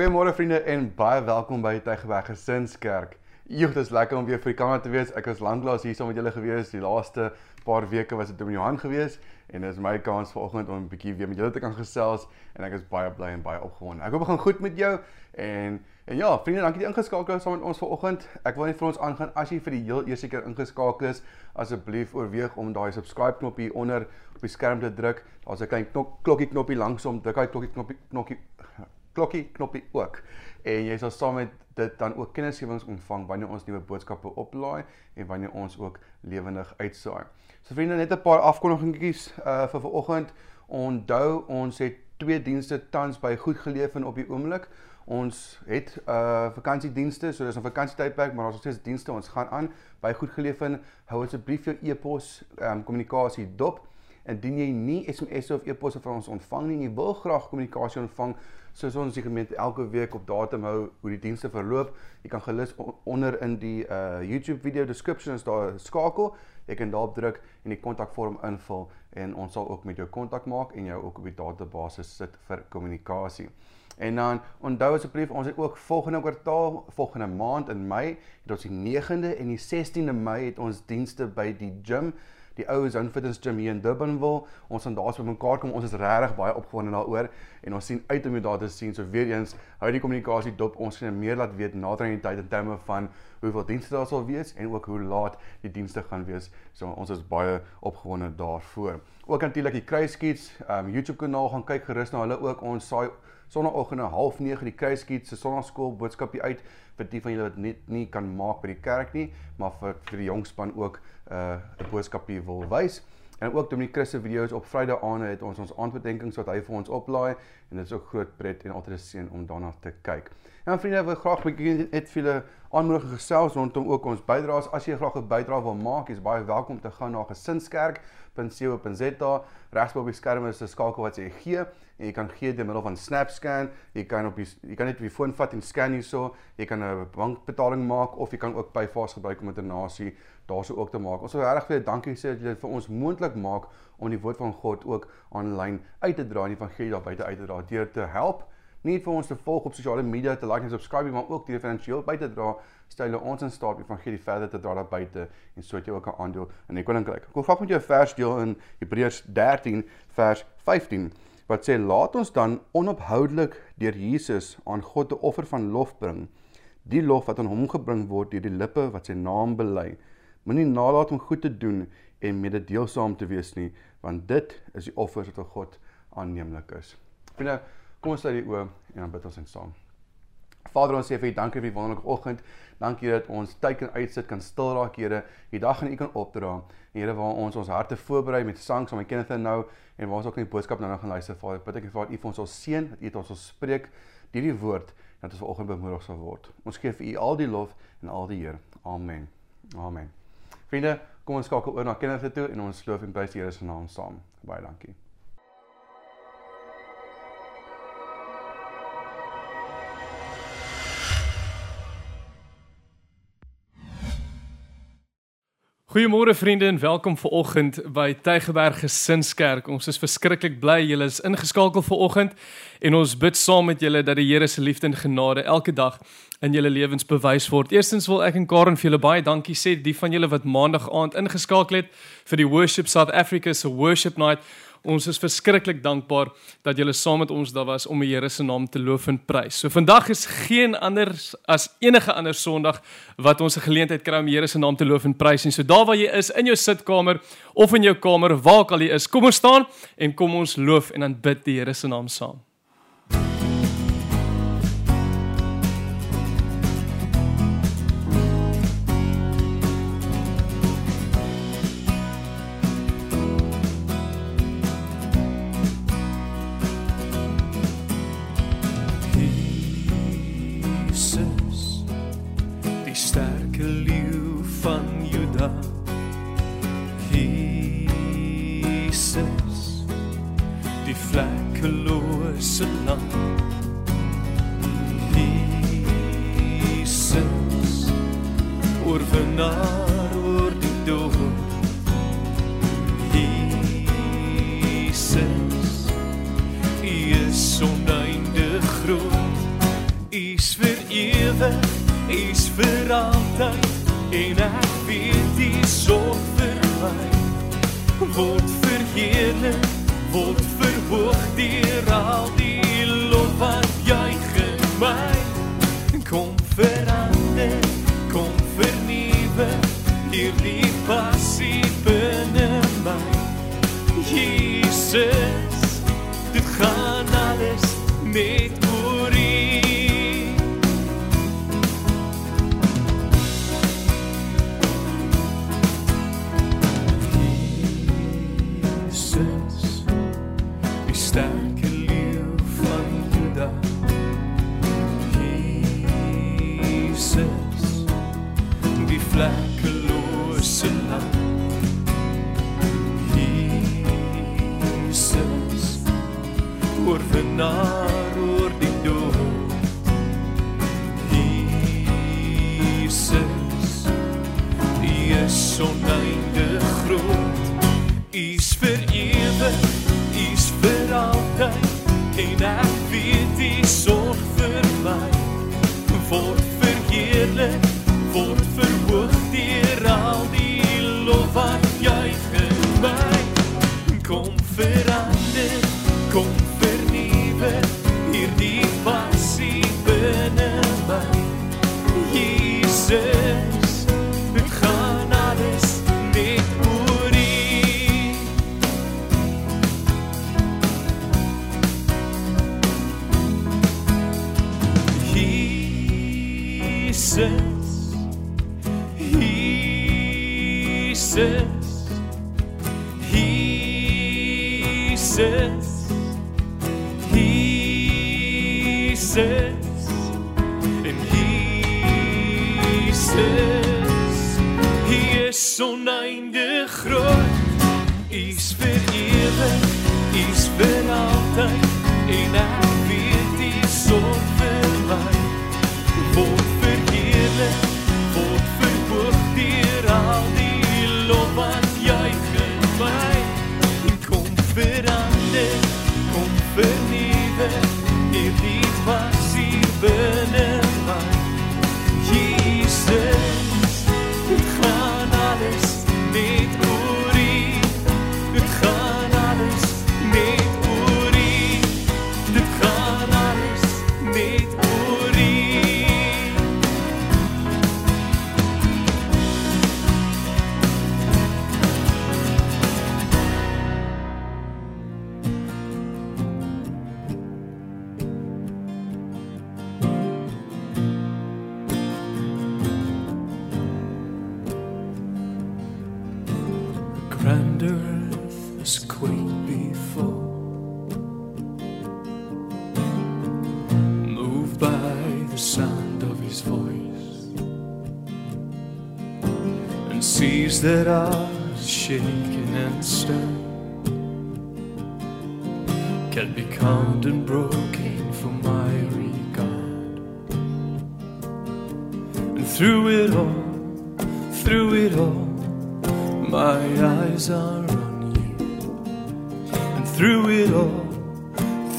Goeiemôre vriende en baie welkom by Tygerberg Gesinskerk. Joh, dit is lekker om weer vir die kamera te wees. Ek was lanklaas hier saam met julle gewees. Die laaste paar weke was dit in Johan gewees en dit is my kans vanoggend om 'n bietjie weer met julle te kan gesels en ek is baie bly en baie opgewonde. Ek hoop dit gaan goed met jou en en ja, vriende, dankie dat jy ingeskakel is saam met ons vanoggend. Ek wil net vir ons aangaan as jy vir die heel eerste keer ingeskakel is, asseblief oorweeg om daai subscribe knoppie onder op die skerm te druk. Daar's 'n klein knop, klokkie knoppie langsom. Druk daai klokkie knoppie knoppie klokkie knoppie ook. En jy sal saam met dit dan ook kennisgewings ontvang wanneer ons nuwe boodskappe oplaai en wanneer ons ook lewendig uitsaai. So vriende, net 'n paar afkondigingetjies uh vir vanoggend. Onthou, ons het twee dienste tans by Goed Geleef en op die oomblik. Ons het uh vakansiedienste, so dis 'n vakansietydperk, maar ons het steeds dienste. Ons gaan aan by Goed Geleef en hou asseblief jou e-pos ehm um, kommunikasie dop. Indien jy nie SMS of e-posse van ons ontvang nie en jy wil graag kommunikasie ontvang, soos ons die gemeente elke week op datum hou hoe die dienste verloop. Jy kan gelus onder in die uh YouTube video description is daar 'n skakel. Jy kan daarop druk en die kontakvorm invul en ons sal ook met jou kontak maak en jou ook op die database sit vir kommunikasie. En dan onthou asseblief ons het ook volgende kwartaal, volgende maand in Mei, het ons die 9de en die 16de Mei het ons dienste by die gym die ou Zone Fitness Gym hier in Durbanville. Ons gaan daar so bymekaar kom. Ons is regtig baie opgewonde daaroor en ons sien uit om jou daar te sien. So weer eens, hou die kommunikasie dop. Ons gaan meer laat weet nader aan die tyd in terme van hoeveel dienste daar sal wees en ook hoe laat die dienste gaan wees. So ons is baie opgewonde daarvoor. Ook natuurlik die Kruiskiets um YouTube kanaal gaan kyk gerus na hulle ook. Ons saai sonnaandoggende 09:30 die Kruiskiets se sonnaskool boodskapie uit vir die van julle wat net nie kan maak by die kerk nie, maar vir vir die jongspan ook uh 'n boodskapie wil wys. En ook Dominee Chris se video's op Vrydag aande het ons ons aandbedenkings wat hy vir ons oplaai en dit is ook groot pret en altyd 'n seën om daarna te kyk. En vriende, wil graag begin net vir julle aanmoedig gesels rondom ook ons bydraes. As jy graag 'n bydrae wil maak, jy's baie welkom te gaan na gesinskerk.co.za. Regs bo op die skerm is 'n skakel wat sê gee en jy kan gee deur middel van SnapScan. Jy kan op die jy kan net op die foon vat en scan hierso. Jy kan 'n bankbetaling maak of jy kan ook PayFast gebruik om internasie daarso ook te maak. Ons wil regtig vir dankie sê dat julle vir ons moontlik maak om die woord van God ook aanlyn uit te dra en die evangelie daar buite uit te dra deur te help nie vir ons te volg op sosiale media te like en subscribe maar ook deur finansiëel by te dra stel ons in staat om evangelie verder te dra daar buite en so het jy ook 'n aandeel in die koninkryk. Ek wil graag met jou 'n vers deel in Hebreërs 13 vers 15 wat sê laat ons dan onophoudelik deur Jesus aan God 'n offer van lof bring. Die lof wat aan hom gebring word deur die lippe wat sy naam bely. Moenie nalat om goed te doen en mededeelsaam te wees nie, want dit is die offer wat aan God aanneemlik is. Vriende, kom ons sluit die oë en dan bid ons net saam. Vader, ons sê vir U dankie vir die wonderlike oggend. Dankie dat ons tyd kan uitsit, kan stil raak, Here. Die dag aan U kan opdra. Here, waar ons ons harte voorberei met sang, saam met Kenneth en nou en waar ons ook in die boodskap nou gaan luister, Vader. Bid ek vir U vir ons sal seën, dat U dit ons sal spreek deur die woord dat ons vanoggend bemoedig sal word. Ons gee vir U al die lof en al die eer. Amen. Amen. Vriende, kom ons skakel oor na Kenneth toe en ons loof en prys die Here se naam saam. Baie dankie. Goeiemôre vriende en welkom ver oggend by Tygerberg Gesinskerk. Ons is verskriklik bly julle is ingeskakel ver oggend en ons bid saam met julle dat die Here se liefde en genade elke dag in julle lewens bewys word. Eerstens wil ek en Karen vir julle baie dankie sê die van julle wat maandag aand ingeskakel het vir die Worship South Africa se Worship Night. Ons is verskriklik dankbaar dat julle saam met ons daar was om die Here se naam te loof en prys. So vandag is geen anders as enige ander Sondag wat ons 'n geleentheid kry om die Here se naam te loof en prys. En so daar waar jy is in jou sitkamer of in jou kamer, waar ook al jy is, kom ons staan en kom ons loof en aanbid die Here se naam saam. roses, die vlekkelose lam. Jesus, oorwinnaar.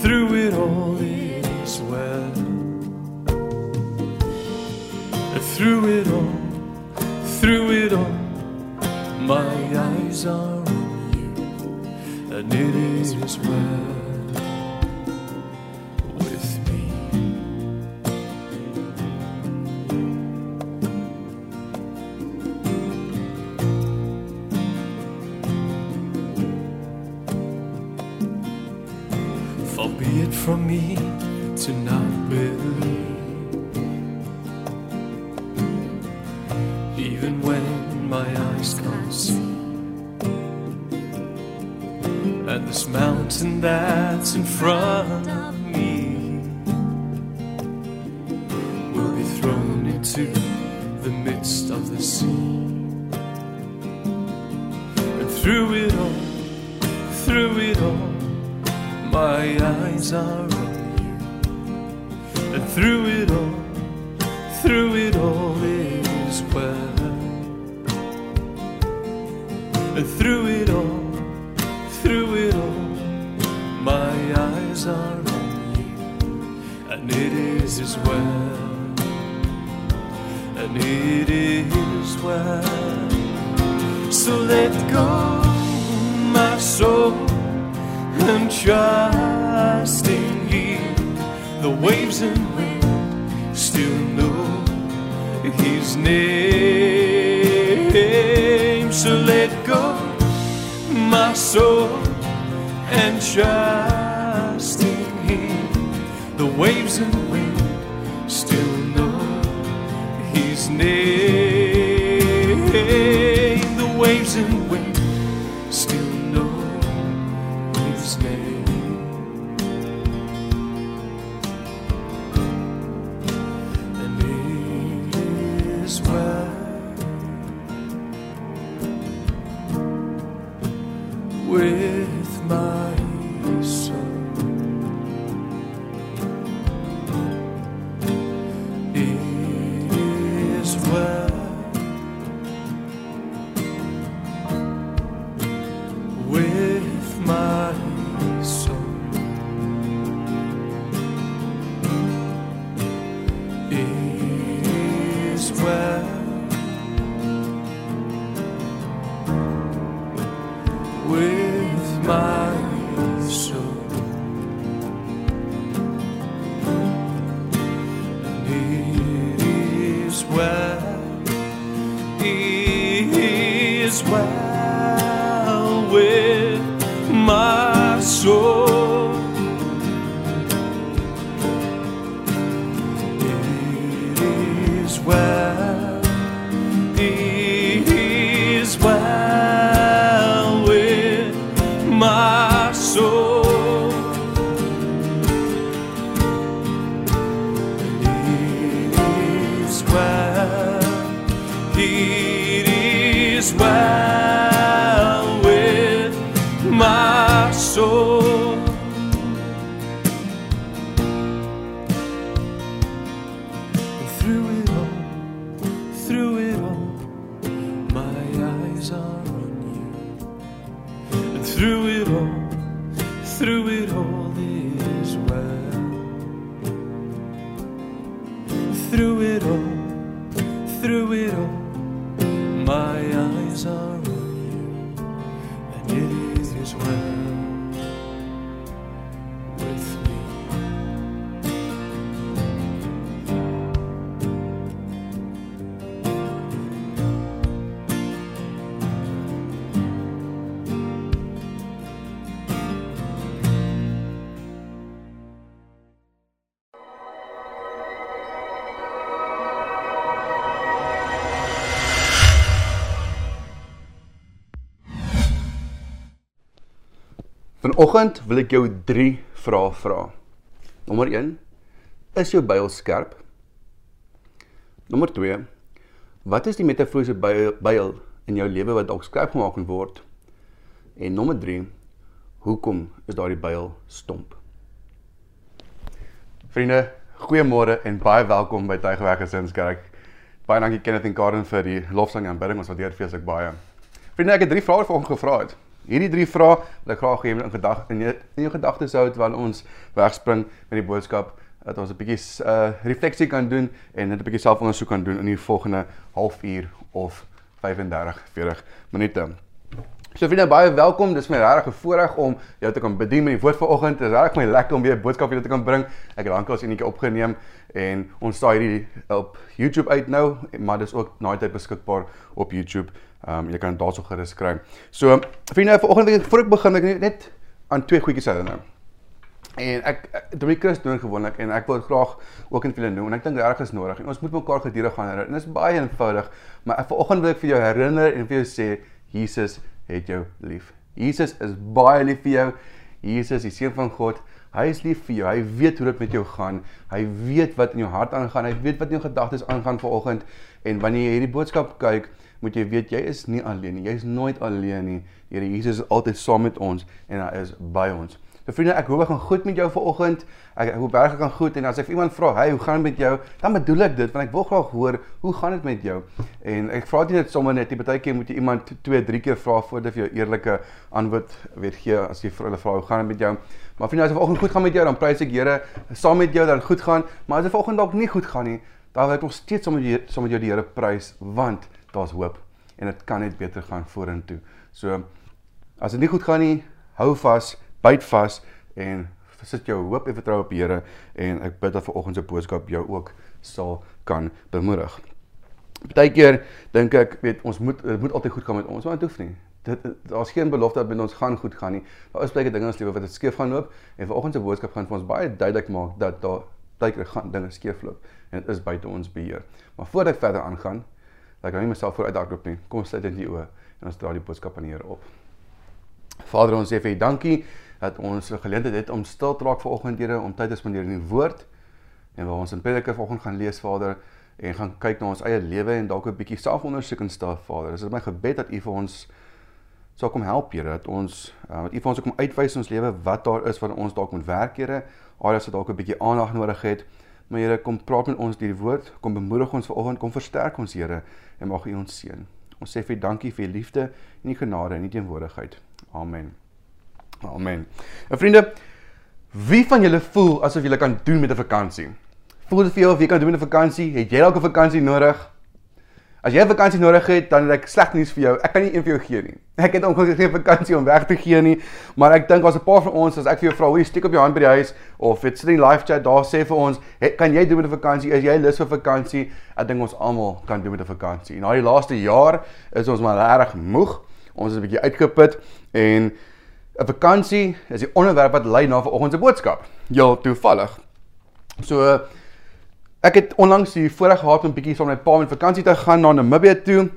through it all is well. Through it all, through it all, my eyes are on you, and it is well. Trust in Him. The waves and wind still know His name. So let go, my soul, and trust in Him. The waves and wind still know His name. Soul. Vanoggend wil ek jou 3 vrae vra. Nommer 1: Is jou Bybel skerp? Nommer 2: Wat is die metaforiese By- Bybel in jou lewe wat dalk skerp gemaak moet word? En nommer 3: Hoekom is daardie Bybel stomp? Vriende, goeiemôre en baie welkom by Tygerberg Gesinskerk. Baie dankie Kenneth en Karen vir die lofsang en aanbidding. Ons waardeer feeslik baie. Vriende, ek het drie vrae vanoggend gevra het. Hierdie drie vrae wil ek graag hê jy moet in gedagte in jou, in jou gedagtes hou terwyl ons wegspring met die boodskap dat ons 'n bietjie uh refleksie kan doen en net 'n bietjie selfondersoek kan doen in die volgende halfuur of 35 40 minute. So vriende, baie welkom. Dis my regtig 'n voorreg om jou te kan bedien met die woord vanoggend. Dit is regtig my lekker om weer 'n boodskap vir julle te kan bring. Ek het lanklaas enetjie opgeneem en ons staai hierdie op YouTube uit nou, maar dis ook na die tyd beskikbaar op YouTube. Ehm um, jy kan daarso gerus kry. So vriende, vanoggend wil ek voor ek begin ek net aan twee goedjies herinner. En ek Dominic Chris doen gewoonlik en ek wil graag ook in vir julle noem en ek dink regtig is nodig en ons moet mekaar gedurig gaan herinner. En dit is baie eenvoudig, maar vanoggend wil ek vir jou herinner en vir jou sê Jesus het jou lief. Jesus is baie lief vir jou. Jesus, die seun van God, hy is lief vir jou. Hy weet hoe dit met jou gaan. Hy weet wat in jou hart aangaan. Hy weet wat in jou gedagtes aangaan vanoggend. En wanneer jy hierdie boodskap kyk, moet jy weet jy is nie alleen nie. Jy is nooit alleen nie. Die Here Jesus is altyd saam met ons en hy is by ons. So vriende, ek hoop dit gaan goed met jou vanoggend. Ek, ek hoop regtig gaan goed en as ek vir iemand vra, "Hey, hoe gaan dit met jou?" dan bedoel ek dit want ek wil graag hoor, "Hoe gaan dit met jou?" En ek vra dit net sommer net, die baie keer moet jy iemand 2, 3 keer vra voordat jy jou eerlike antwoord weet gee as jy vir hulle vra, "Hoe gaan dit met jou?" Maar vriende, as vanoggend goed gaan met jou, dan prys ek Here saam met jou dat dit goed gaan, maar as dit vanoggend dalk nie goed gaan nie, daar wil ek nog steeds saam met jou saam met jou die Here prys want daar's hoop en dit kan net beter gaan vorentoe. So as dit nie goed gaan nie, hou vas, byt vas en sit jou hoop en vertrou op Here en ek bid dat vanoggend se boodskap jou ook sal kan bemoedig. Partykeer dink ek, weet ons moet dit moet altyd goed gaan met ons, maar dit hoef nie. Dit daar's geen belofte dat met ons gaan goed gaan nie. Daar is baie dinge in ons lewe wat dit skeef gaan loop en vanoggend se boodskap gaan vir ons baie duidelik maak dat daar partykeer gaan dinge skeef loop en dit is buite ons beheer. Maar voordat ek verder aangaan, dat ek nou nie myself vooruit hardloop nie, kom sluit dit in die oë en ons dra die boodskap aan die Here op. Vader, ons sê vir U dankie dat ons 'n geleentheid het om stil te raak vanoggend, Here, om tyd te spandeer in die woord en waar ons in Prediker vanoggend gaan lees, Vader, en gaan kyk na ons eie lewe en dalk 'n bietjie selfondersoek staaf, Vader. Dis my gebed dat U vir ons sal kom help, Here, dat ons uh, dat U vir ons kom uitwys in ons lewe wat daar is wat ons dalk moet werk, Here, areas wat dalk 'n bietjie aandag nodig het. Maar Here, kom praat met ons deur die woord, kom bemoedig ons vanoggend, kom versterk ons, Here, en mag U ons seën. Ons sê vir dankie vir U liefde en U genade en U teenwoordigheid. Amen. Amen. En vriende, wie van julle voel asof julle kan doen met 'n vakansie? Voel dit vir jou of jy kan doen met 'n vakansie? Het jy dalk 'n vakansie nodig? As jy 'n vakansie nodig het, dan het ek sleg nuus vir jou. Ek kan nie een vir jou gee nie. Ek het ongelukkig geen vakansie om weg te gee nie, maar ek dink as 'n paar van ons as ek vir jou vra, hoe steek op jou hand by die huis of het sit in live chat daar sê vir ons, hey, kan jy doen met 'n vakansie? Is jy lus vir vakansie? Ek dink ons almal kan doen met 'n vakansie. Na die laaste jaar is ons maar regtig moeg. Ons is 'n bietjie uitgeput en 'n vakansie is die onderwerp wat lei na vanoggend se boodskap. Ja, toevallig. So ek het onlangs die voorreg gehad om bietjie saam met my pa met vakansie te gaan na Namibië toe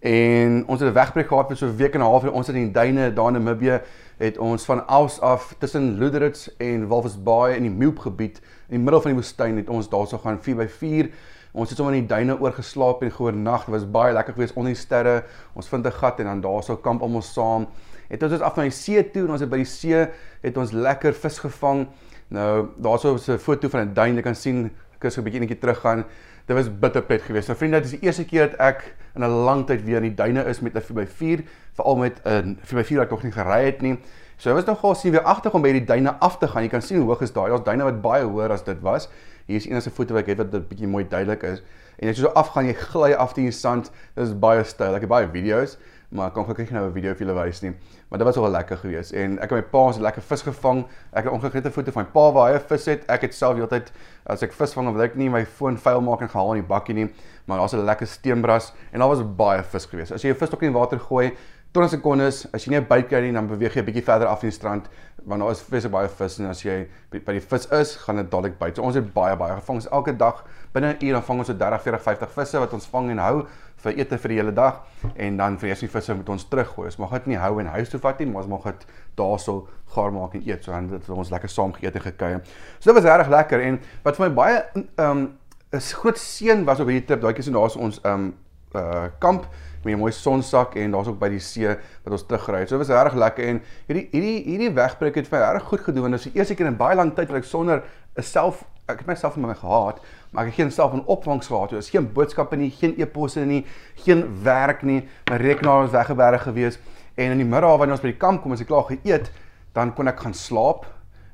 en ons het 'n wegbreek gehad vir so 'n week en 'n half en ons het in die duine daar in Namibië het ons van Aus af tussen Luderitz en Walvis Bay in die Moop gebied in die middel van die woestyn het ons daarso gaan 4x4 Ons het sommer in die duine oorgeslaap en gehoor nag. Dit was baie lekker geweest onder die sterre. Ons vind 'n gat en dan daarso kamp almal saam het ons af na die see toe en ons het by die see het ons lekker vis gevang. Nou daarso is 'n foto van 'n duin, jy kan sien ek is so 'n bietjie netjie teruggaan. Dit was bitter pret geweest. Nou vriende, dit is die eerste keer dat ek in 'n lang tyd weer in die duine is met 'n 4x4, veral met 'n 4x4 wat ek nog nie gery het nie. So ek was nog gou sien weer agter om by die duine af te gaan. Jy kan sien hoe hoog is daai. Daar's duine wat baie hoër as dit was. Hier is enige foto wat ek het wat dit bietjie mooi duidelik is. En as jy so afgaan, jy gly af teen die sand. Dit is baie styl. Ek het baie video's maar ek kon gelukkig nou 'n video vir julle wys nie. Maar dit was wel lekker geweest en ek het my pa se lekker vis gevang. Ek het ongelukkig 'n foto van my pa waar hy 'n vis het. Ek het self heeltyd as ek vis vang, wil ek nie my foon vuil maak en gehaal in die bakkie nie, maar daar's 'n lekker steenbras en daar was baie vis geweest. As jy 'n vis ook in die water gooi, 20 sekondes, as jy nie 'n byt kry nie, dan beweeg jy 'n bietjie verder af in die strand want daar is vis baie vis en as jy by die vis is, gaan dit dadelik byt. So ons het baie baie gevang. Elke dag binne 'n uur dan vang ons so 30, 40, 50 visse wat ons vang en hou vir ete vir die hele dag en dan vir eers die visse moet ons teruggooi. Ons mag dit nie hou en huis toe vat nie, maar ons mag dit daarso gaar maak en eet. So dan het ons lekker saam geëet en gekuier. So dit was regtig lekker en wat vir my baie ehm um, is groot seën was op hierdie trip. Daai keer so daar's ons ehm um, uh kamp met 'n mooi sonsak en daar's ook by die see wat ons terugry het. So dit was regtig lekker en hierdie hierdie hierdie wegbreek het vir my regtig goed gedoen dit is die eerste keer in baie lank tyd wat ek sonder 'n self ek het myself met my gehaat, maar ek het geen self in opvangs gehad. Daar is geen boodskappe nie, geen e-posse nie, geen werk nie. My rekenaar was weggeberg gewees en in die middag wanneer ons by die kamp kom, as ek klaar geëet, dan kon ek gaan slaap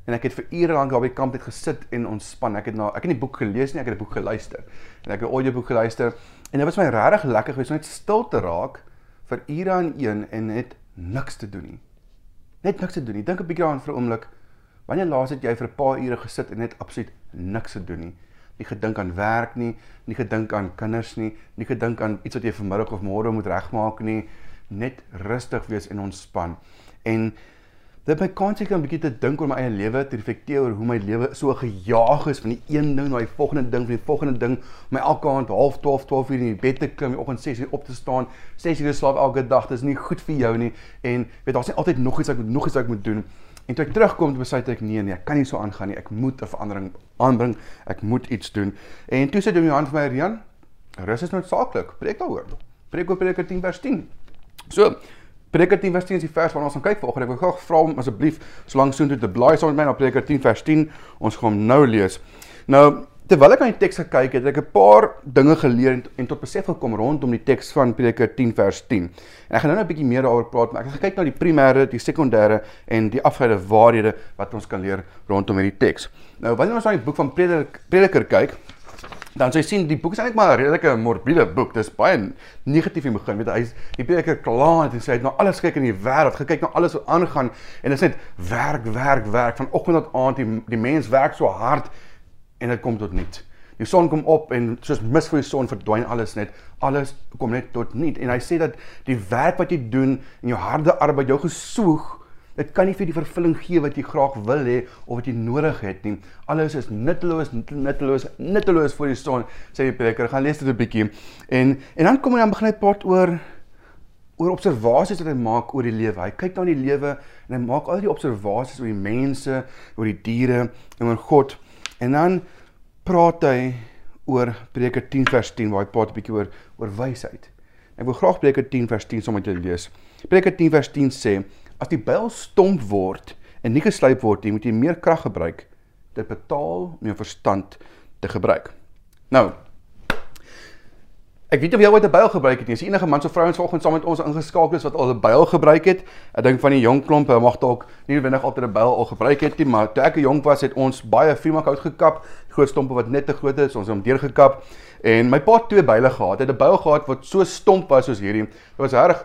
en ek het vir ure lank daar by die kamp net gesit en ontspan. Ek het na ek het nie boek gelees nie, ek het 'n boek geluister. En ek het 'n audioboek geluister en dit was my regtig lekker geweest om net stil te raak vir ure aan een en net niks te doen nie. Net niks te doen nie. Dink 'n bietjie daaraan vir 'n oomblik. Wanneer laas het jy vir 'n paar ure gesit en net absoluut niks te doen nie? Nie gedink aan werk nie, nie gedink aan kinders nie, nie gedink aan iets wat jy vanmiddag of môre moet regmaak nie, net rustig wees en ontspan. En dit my kans ek 'n bietjie te dink oor my eie lewe, te reflekteer oor hoe my lewe so gejaag is van die een ding na die volgende ding, van die volgende ding, my elke aand half 12, 12 uur in die bed te klim, die oggend 6 uur op te staan, 6 uur slaap elke dag, dit is nie goed vir jou nie en weet daar's net altyd nog iets wat ek moet nog iets wat ek moet doen. En toe ek terugkom, besluit ek nee nee, ek kan nie so aangaan nie. Ek moet 'n verandering aanbring. Ek moet iets doen. En toe sê Johan vir my, "Rian, rus is noodsaaklik. Preek daaroor. Preek oor Prediker 10 vers 10." So, Prediker 10 vers 10 is die vers waarna ons gaan kyk vanoggend. Ek wil graag vra om asseblief solank soontoe te blaai saam met my na Prediker 10 vers 10. Ons gaan nou lees. Nou, terwyl ek aan die teks gekyk het, het ek 'n paar dinge geleer en, en tot besef gekom rondom die teks van Prediker 10 vers 10. En ek gaan nou net 'n bietjie meer daaroor praat, maar ek gaan kyk na die primêre, die sekondêre en die afgeleide waarhede wat ons kan leer rondom hierdie teks. Nou, wanneer ons na die boek van Prediker, Prediker kyk, Dan sê jy sien die boek is eintlik maar 'n redelike morbiele boek. Dis baie negatief in die begin. Weet hy's die preker klaar en sê hy het na alles gekyk in die wêreld, gekyk na alles wat aangaan en dit is net werk, werk, werk van oggend tot aand. Die, die mens werk so hard en dit kom tot niks. Die son kom op en soos mis vir die son verdwyn alles net. Alles kom net tot niks. En hy sê dat die werk wat jy doen en jou harde arbeid, jou gesoeg, dit kan nie vir die vervulling gee wat jy graag wil hê of wat jy nodig het nie. Alles is nutteloos, nutteloos, nutteloos vir die son, sê die preker. Gaan lees dit 'n bietjie. En en dan kom hy dan begin hy praat oor oor observasies wat hy maak oor die lewe. Hy kyk na die lewe en hy maak al die observasies oor die mense, oor die diere en oor God. En dan praat hy oor Prediker 10 vers 10 waar hy praat 'n bietjie oor oor wysheid. Ek wil graag Prediker 10 vers 10 sommer met julle lees. Prediker 10 vers 10 sê: As die byl stomp word en nie geslyp word nie, moet jy meer krag gebruik. Dit betaal om jou verstand te gebruik. Nou, Ek weet of jy ooit 'n byl gebruik het nie. Is enige man of vrouens vanoggend saam met ons ingeskakel is wat al 'n byl gebruik het? Ek dink van die jong klompe mag dalk nie noodwendig altyd 'n byl al gebruik het nie, maar toe ek 'n jong was, het ons baie Frimak hout gekap, groot stompe wat net te groot is, ons het hom deurgekap. En my pa het twee byle gehad. Hy het 'n byl gehad wat so stomp was soos hierdie. Dit was reg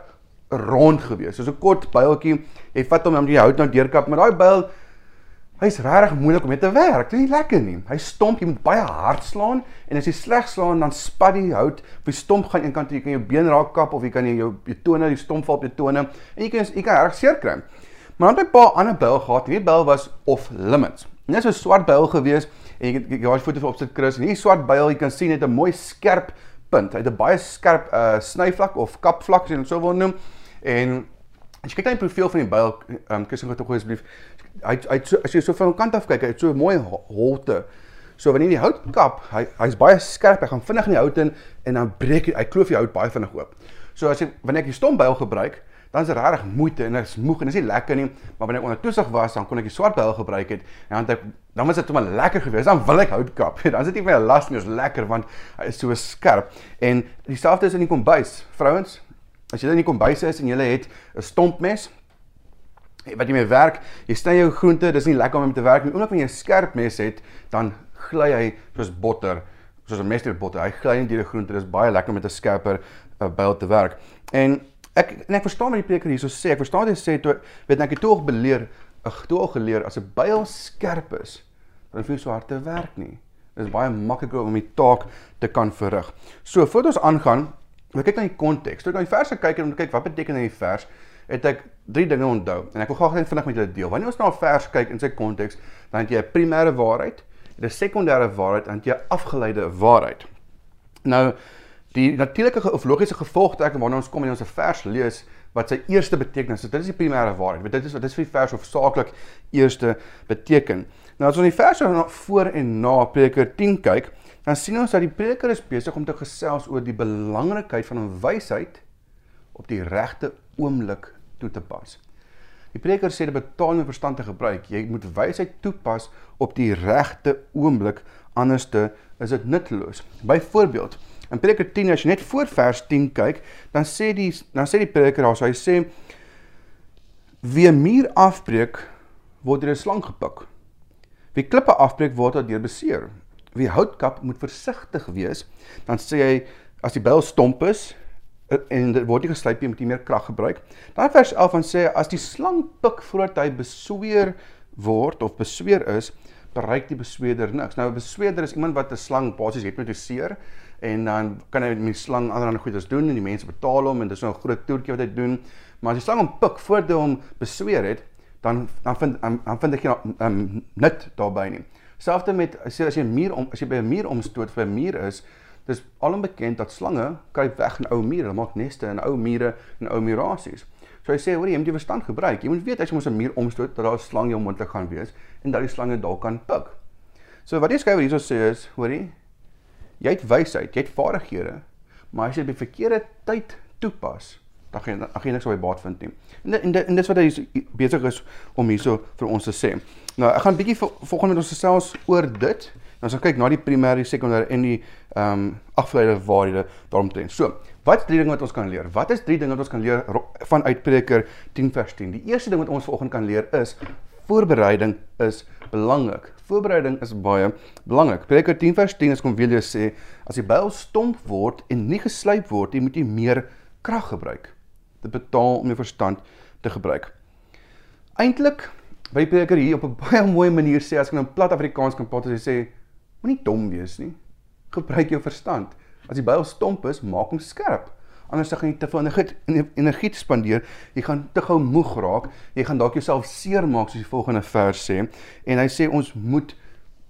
rond geweest. Soos 'n kort byltjie. Jy vat hom om die hout nou deurkap, maar daai byl Hy's regtig moeilik om mee te werk. Dit is nie lekker nie. Hy stomp, jy moet baie hard slaan en as jy sleg slaan dan spat die hout. Op die stomp gaan een kant jy kan jou been raak kap of jy kan jou jou tone die stomp val op jou tone en jy kan jy kan reg seer kry. Maar dan het 'n paar ander byl gehad. Hierdie byl was off limits. Net so 'n swart byl gewees en jy jy daai foto op sit Chris. En hierdie swart byl, jy kan sien het 'n mooi skerp punt. Hy het 'n baie skerp uh snyvlak of kapvlak as jy dit sou wil noem. En as jy kyk na die profiel van die byl, ehm um, kussing gou tog asseblief hy hy so as jy so van 'n kant af kyk, hy het so 'n mooi holte. So wanneer jy die hout kap, hy hy's baie skerp. Hy gaan vinnig in die hout in en dan breek hy hy kloof die hout baie vinnig oop. So as jy wanneer ek die stombyl gebruik, dan is dit regtig moeite en dit is moeg en dit is nie lekker nie, maar wanneer ek onder toesig was, dan kon ek die swart byl gebruik het en dan ek dan was dit sommer lekker geweest. Dan wil ek hout kap. Dan is dit nie meer las nie, is lekker want hy is so skerp. En dieselfde is in die kombuis. Vrouens, as jy in die kombuis is en jy het 'n stompmes, wat jy mee werk, jy sny jou groente, dis nie lekker om met te werk nie. Omdat wanneer jy 'n skerp mes het, dan gly hy soos botter, soos 'n mes deur botter. Hy gly nie deur die groente. Dis baie lekker om met 'n skerper uh, byl te werk. En ek en ek verstaan wat die preker hierso sê. Ek verstaan hy sê toe weet ek het tog beleer, ek toe al geleer as 'n byl skerp is, dan hoef jy so hard te werk nie. Dit is baie makliker om die taak te kan verrig. So, voordat ons aangaan, wil kyk na die konteks. Toe ek na die verse kyk en om te kyk wat beteken hierdie vers, het ek drie dinge onthou en ek wil graag net vinnig met julle deel. Wanneer ons na 'n vers kyk in sy konteks, dan het jy 'n primêre waarheid, 'n sekondêre waarheid en 'n afgeleide waarheid. Nou die natuurlike of logiese gevolgtrekking waarna ons kom in ons vers lees wat sy eerste betekenis is. Dit is die primêre waarheid. Dit is wat dit is vir die vers hoofsaaklik eerste beteken. Nou as ons die verse na voor en na Prediker 10 kyk, dan sien ons dat die prediker is besig om te gesels oor die belangrikheid van 'n wysheid op die regte oomblik toe te pas. Die preker sê dit betaal om verstand te gebruik. Jy moet wysheid toepas op die regte oomblik anderste is dit nutteloos. Byvoorbeeld, in Preker 10 as jy net voor vers 10 kyk, dan sê die dan sê die preker daar, so hy sê wie 'n muur afbreek, word deur 'n slang gepik. Wie klippe afbreek, word daardeur beseer. Wie hout kap, moet versigtig wees. Dan sê hy as die byl stomp is, en dit word nie geslyp nie met meer krag gebruik. Dan vers 11 dan sê as die slang pik voordat hy besweer word of besweer is, bereik die besweerder niks. Nou 'n besweerder is iemand wat 'n slang basies hipnotiseer en dan kan hy met die slang allerlei goeders doen en die mense betaal hom en dis nou 'n groot toertjie wat hy doen. Maar as die slang hom pik voordat hy hom besweer het, dan dan vind dan vind ek nie um, nut daarbey nie. Selfs met as jy as jy 'n muur om as jy by 'n muur omstoot vir 'n muur is, Dis alom bekend dat slange kruip weg in ou mure, hulle maak neste in ou mure en ou murasies. So hy sê, hoor jy moet jou verstand gebruik. Jy moet weet as jy mos 'n muur omstoot dat daar 'n slang jou moontlik gaan wees en dat die slange dalk kan pik. So wat die skrywer hierso sê is, hoor jy, jy het wysheid, jy het vaardighede, maar as jy dit by verkeerde tyd toepas, dan gaan dan gaan niks op baat vind nie. En en, en dis wat hy besig is om hierso vir ons te sê. Nou, ek gaan 'n bietjie volgende met ons gesels oor dit. Nou as ons kyk na die primêre, sekondêre en die ehm um, afgeleide waarhede daaromtrent. So, wat is drie dinge wat ons kan leer? Wat is drie dinge wat ons kan leer van Uitpreker 10 vers 10? Die eerste ding wat ons vanoggend kan leer is voorbereiding is belangrik. Voorbereiding is baie belangrik. Prediker 10 vers 10 is kom weer sê as die byl stomp word en nie geslyp word, jy moet jy meer krag gebruik. Dit betaal om jou verstand te gebruik. Eintlik by Prediker hier op 'n baie mooi manier sê as ek nou in plat Afrikaans kan praat, as hy sê moenie dom wees nie. Gebruik jou verstand. As die byl stomp is, maak hom skerp anders dan gaan jy te veel energie energie spandeer. Jy gaan te gou moeg raak. Jy gaan dalk jouself seermaak soos die volgende vers sê. En hy sê ons moet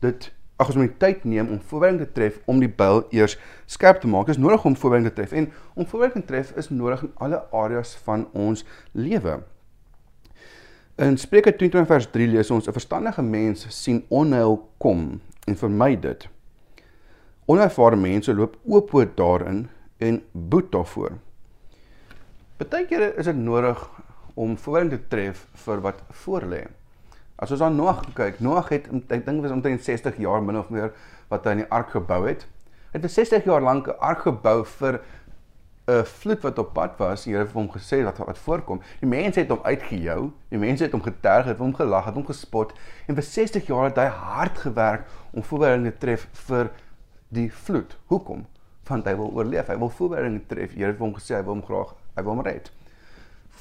dit ag ons moet tyd neem om voorbereiding te tref om die byl eers skerp te maak. Dit is nodig om voorbereiding te tref en om voorbereiding te tref is nodig in alle areas van ons lewe. In Spreuke 22 vers 3 lees ons 'n verstandige mens sien onheil kom en vermy dit. Onervare mense loop oop oop daarin en boet daarvoor. Partykeer is dit nodig om voorbereiding te tref vir wat voorlê. As ons aan Noag kyk, Noag het ek dink was omtrent 60 jaar min of meer wat hy in die ark gebou het. Hy het 60 jaar lank 'n ark gebou vir 'n vloed wat op pad was. Die Here het hom gesê wat wat voorkom. Die mense het hom uitgejou, die mense het hom geterg, het hom gelag, het hom gespot en vir 60 jaar het hy hard gewerk om voorbereiding te tref vir die vloed. Hoekom? want hy wil oorleef. Hy wil voorbereiding tref. Here het hom gesê hy wil hom graag, hy wil hom red.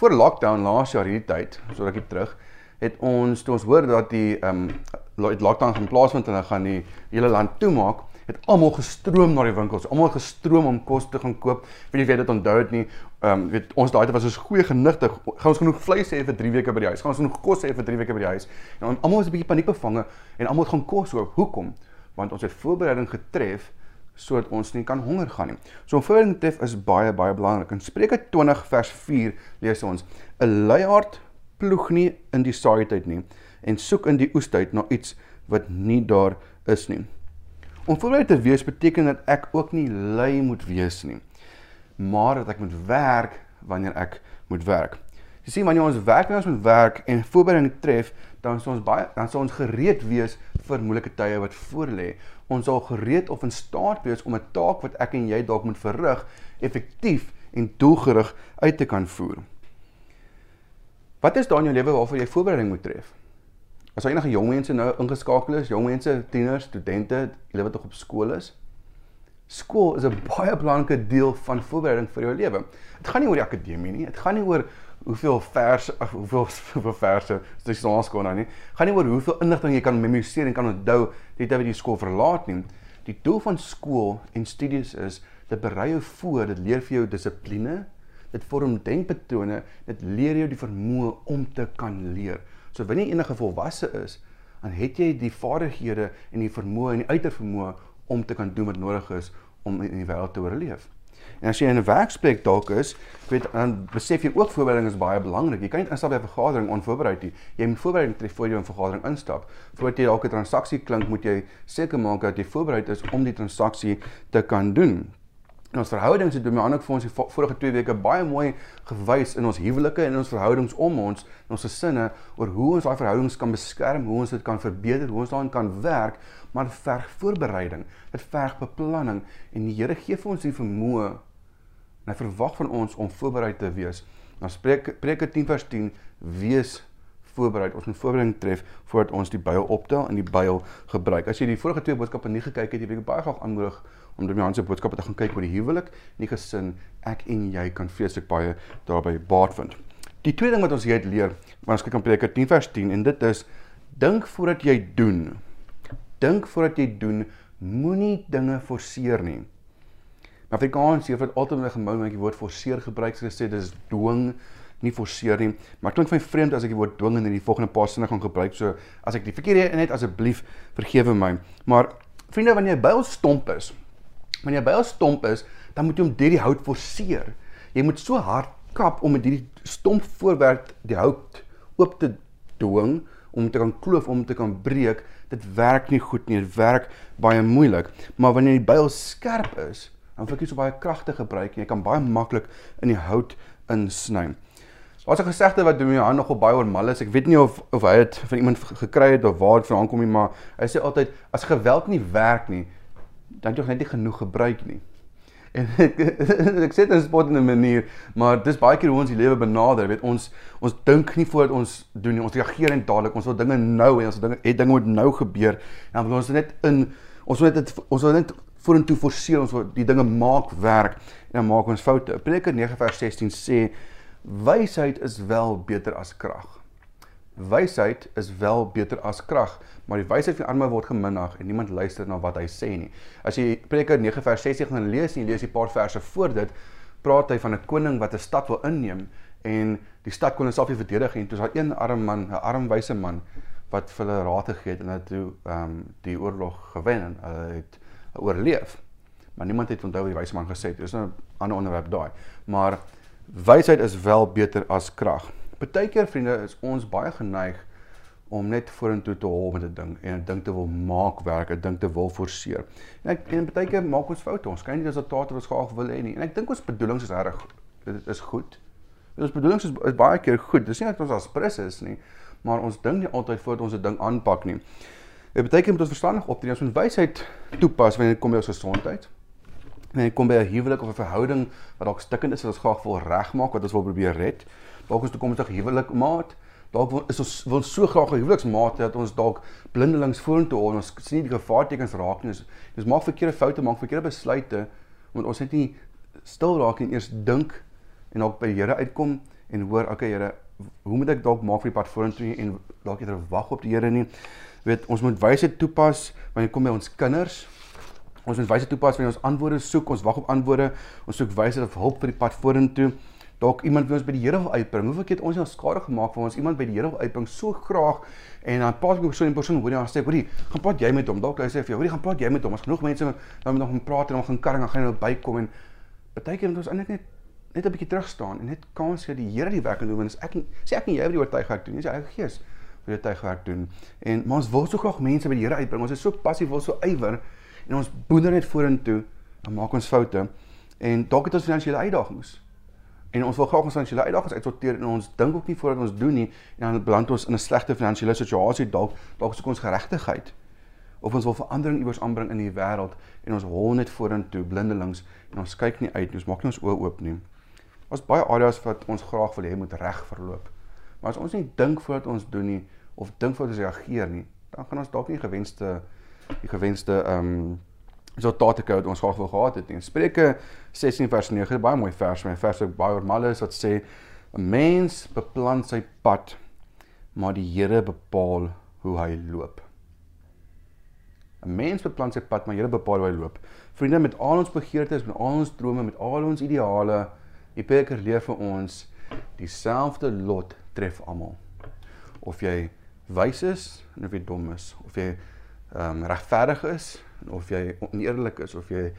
Voor lockdown laas jaar hierdie tyd, so rukkie terug, het ons toe ons hoor dat die ehm um, lockdown gaan plaasvind en dan gaan die hele land toemaak, het almal gestroom na die winkels. Almal gestroom om kos te gaan koop. Weet jy weet dit onthou dit nie. Ehm um, weet ons daai tyd was ons goeie genigtig. Gaan ons genoeg vleis hê vir 3 weke by die huis. Gaan ons genoeg kos hê vir 3 weke by die huis. En almal was 'n bietjie paniekbevange en almal het gaan kos koop. Hoekom? Want ons het voorbereiding getref sodat ons nie kan honger gaan nie. So om voorbereiding tref is baie baie belangrik. In Spreuke 20 vers 4 lees ons: 'n Luiaard ploeg nie in die saaityd nie en soek in die oestyd na iets wat nie daar is nie. Om voorbereid te wees beteken dat ek ook nie lui moet wees nie, maar dat ek moet werk wanneer ek moet werk. Jy sien wanneer ons werk wanneer ons moet werk en voorbereiding tref, dan sal ons baie dan sal ons gereed wees vir moeilike tye wat voorlê. Ons sal gereed of in staat wees om 'n taak wat ek en jy dalk moet verrig effektief en doelgerig uit te kan voer. Wat is daar in jou lewe waarvoor jy voorbereiding moet tref? As enige jong mense nou ingeskakel is, jong mense, tieners, studente, julle wat nog op skool is, skool is 'n baie belangrike deel van voorbereiding vir jou lewe. Dit gaan nie oor die akademie nie, dit gaan nie oor hoeveel verse of hoeveel verse jy staan skool nou nie. Gaan nie oor hoeveel inligting jy kan memoriseer en kan onthou net terwyl jy skool verlaat nie. Die doel van skool en studies is dit berei jou voor, dit leer vir jou dissipline, dit vorm denkpatrone, dit leer jou die vermoë om te kan leer. So wanneer jy enige volwasse is, dan het jy die vaardighede en die vermoë en die uitervermoë om te kan doen wat nodig is om in die wêreld te oorleef. En as jy in 'n werksplek dalk is, weet dan besef jy ook voorbereiding is baie belangrik. Jy kan nie instap by 'n vergadering onvoorbereid nie. Jy moet voorbereiding tref voor jy 'n vergadering instap. Voordat jy dalk 'n transaksie klink, moet jy seker maak dat jy voorbereid is om die transaksie te kan doen. En ons verhoudings het ander vir ons die vorige 2 weke baie mooi gewys in ons huwelike en in ons verhoudings om ons, in ons gesinne oor hoe ons daai verhoudings kan beskerm, hoe ons dit kan verbeter, hoe ons daarin kan werk, maar dit verg voorbereiding, dit verg beplanning en die Here gee vir ons die vermoë En hy verwag van ons om voorbereid te wees. Nou spreek Preke 10 vers 10 wees voorbereid. Ons moet voorbereiding tref voordat ons die byl optel en die byl gebruik. As jy die vorige twee boodskappe nie gekyk het, jy wil baie graag aanmoedig om die Johanse boodskappe te gaan kyk oor die huwelik en die gesin. Ek en jy kan vreeslik baie daarbey baat vind. Die tweede ding wat ons hier uit leer, wanneer ons kyk op Preke 10 vers 10 en dit is dink voordat jy doen. Dink voordat jy doen, moenie dinge forceer nie. Afrikaans hier word altyd 'n die woord forceer gebruik soos gesê dis dwing nie forceer nie maar klink vir my vreemd as ek die woord dwing in die volgende paar sinne gaan gebruik so as ek die verkeerde een het asseblief vergewe my maar vriende wanneer jy by ons stomp is wanneer jy by ons stomp is dan moet jy om deur die hout forceer jy moet so hard kap om met hierdie stomp voorwerp die hout oop te dwing om te kan kloof om te kan breek dit werk nie goed nie dit werk baie moeilik maar wanneer die byl skerp is dan vir jy so baie kragte gebruik en jy kan baie maklik in die hout insny. Daar's 'n gesegde wat doen my hand nogal baie oor mal is. Ek weet nie of of hy dit van iemand gekry het of waar dit vandaan kom nie, maar hy sê altyd as geweld nie werk nie, dan jy net nie genoeg gebruik nie. En ek, ek sê dit is in 'n manier, maar dis baie keer hoe ons die lewe benader, weet ons ons dink nie voordat ons doen nie. Ons reageer net dadelik. Ons wil dinge nou en ons dinge het dinge moet nou gebeur. En dan wil ons net in ons wil net ons wil net vorentoe forceer, ons wil die dinge maak werk en dan maak ons foute. Prediker 9 vers 16 sê wysheid is wel beter as krag. Wysheid is wel beter as krag, maar die wysheid van arme word geminag en niemand luister na wat hy sê nie. As jy Prediker 9 vers 16 gaan lees en jy lees 'n paar verse voor dit, praat hy van 'n koning wat 'n stad wil inneem en die stad kon homself nie verdedig en toe is daar een arm man, 'n arm wyse man wat vir hulle raad gegee het en het toe ehm um, die oorlog gewen en hulle het oorleef. Maar niemand het onthou wat die wyse man gesê het. Dis nou 'n ander onderwerp daai. Maar wysheid is wel beter as krag. Partykeer vriende is ons baie geneig om net vorentoe te hol met 'n ding en 'n ding te wil maak werk, 'n ding te wil forceer. En ek en partykeer maak ons foute. Ons kry nie die resultate wat ons graag wil hê nie. En ek dink ons bedoelings is reg dit is goed. Ons bedoelings is, is baie keer goed. Dis nie dat ons as prins is nie, maar ons dink nie altyd voordat ons 'n ding aanpak nie. Dit beteken moet ons verstandig optree. Ons moet wysheid toepas wanneer dit kom by ons gesondheid. Wanneer dit kom by 'n huwelik of 'n verhouding wat dalk stikkend is wat ons graag wil regmaak, wat ons wil probeer red dalk ons toekomstige huwelikmaat. Dalk is ons wil so graag 'n huweliksmaat hê dat ons dalk blindelings vorentoe hou en ons sien nie die gevaartekens raak nie. Ons, ons maak verkeerde foute, maak verkeerde besluite want ons het nie stil raak en eers dink en dalk by die Here uitkom en hoor, okay Here, hoe moet ek dalk maak vir die pad vorentoe en dalk eerder wag op die Here nie. Weet, ons moet wysheid toepas wanneer kom by ons kinders. Ons moet wysheid toepas wanneer ons antwoorde soek, ons wag op antwoorde, ons soek wysheid of hulp vir die pad vorentoe dalk iemand wie ons by die Here wil uitbring. Hoeveel keer het ons al skade gemaak vir ons iemand by die Here wil uitbring so graag en dan praat ek met so 'n persoon hoor jy dan sê hoorie, gaan praat jy met hom. Dalk hy sê vir jou, hoorie, gaan praat jy met hom. As genoeg mense dan moet nog gaan praat en dan gaan karring, dan gaan nou bykom en baie keer moet ons eintlik net net 'n bietjie terug staan en net kans gee die Here die werk doen want ek sê ek en jy wat die oortuiging doen, nie sy eie gees wat die oortuiging doen. En maar ons wil so graag mense by die Here uitbring. Ons is so passief, ons so ywer en ons boender net vorentoe dan maak ons foute en dalk het ons finansiële uitdagings. En ons wil graag ons finansiële uitdagings uitsorteer en ons dink ook nie voordat ons doen nie en dan beland ons in 'n slegte finansiële situasie dalk dalk soek ons geregtigheid of ons wil verandering iewers aanbring in die wêreld en ons hol net vorentoe blindelings en ons kyk nie uit ons maak nie ons oë oop nie. Ons baie areas wat ons graag wil hê moet reg verloop. Maar as ons nie dink voordat ons doen nie of dink voordat ons reageer nie, dan gaan ons dalk nie gewenste die gewenste ehm um, resultate kry wat ons graag wil gehad het nie. Spreuke 16 vers 9, baie mooi vers, my vers ook baie normaal is wat sê 'n mens beplan sy pad, maar die Here bepaal hoe hy loop. 'n Mens beplan sy pad, maar die Here bepaal hoe hy loop. Vriende, met al ons begeertes, met al ons drome, met al ons ideale, die Peker leer vir ons dieselfde lot tref almal. Of jy wys is of jy dom is, of jy ehm um, regverdig is of jy oneerlik is of jy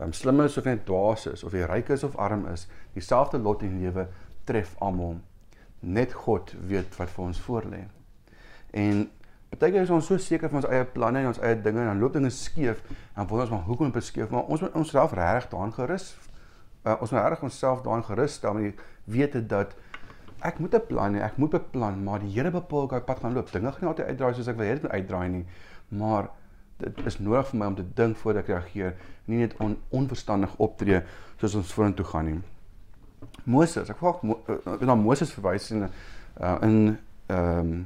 um, slim is of jy dwaas is of jy ryk is of arm is, dieselfde lot in die lewe tref almal. Net God weet wat vir ons voorlê. En baie keer is ons so seker van ons eie planne en ons eie dinge en dan loop dinge skeef en dan wonder ons maar hoekom het dit skeef? Maar ons moet onsself regtig daarin gerus uh, ons moet regtig onsself daarin gerus stel met die wete dat ek moet 'n plan hê, ek moet beplan, maar die Here bepaal hoe ek pad gaan loop. Dinge gaan nie altyd uitdraai soos ek wil hê dit moet uitdraai nie. Maar dit is nodig vir my om te dink voordat ek reageer, nie net on, onverstandig optree soos ons vorentoe gaan nie. Moses, ek vra ek na Moses verwys in uh, in ehm um,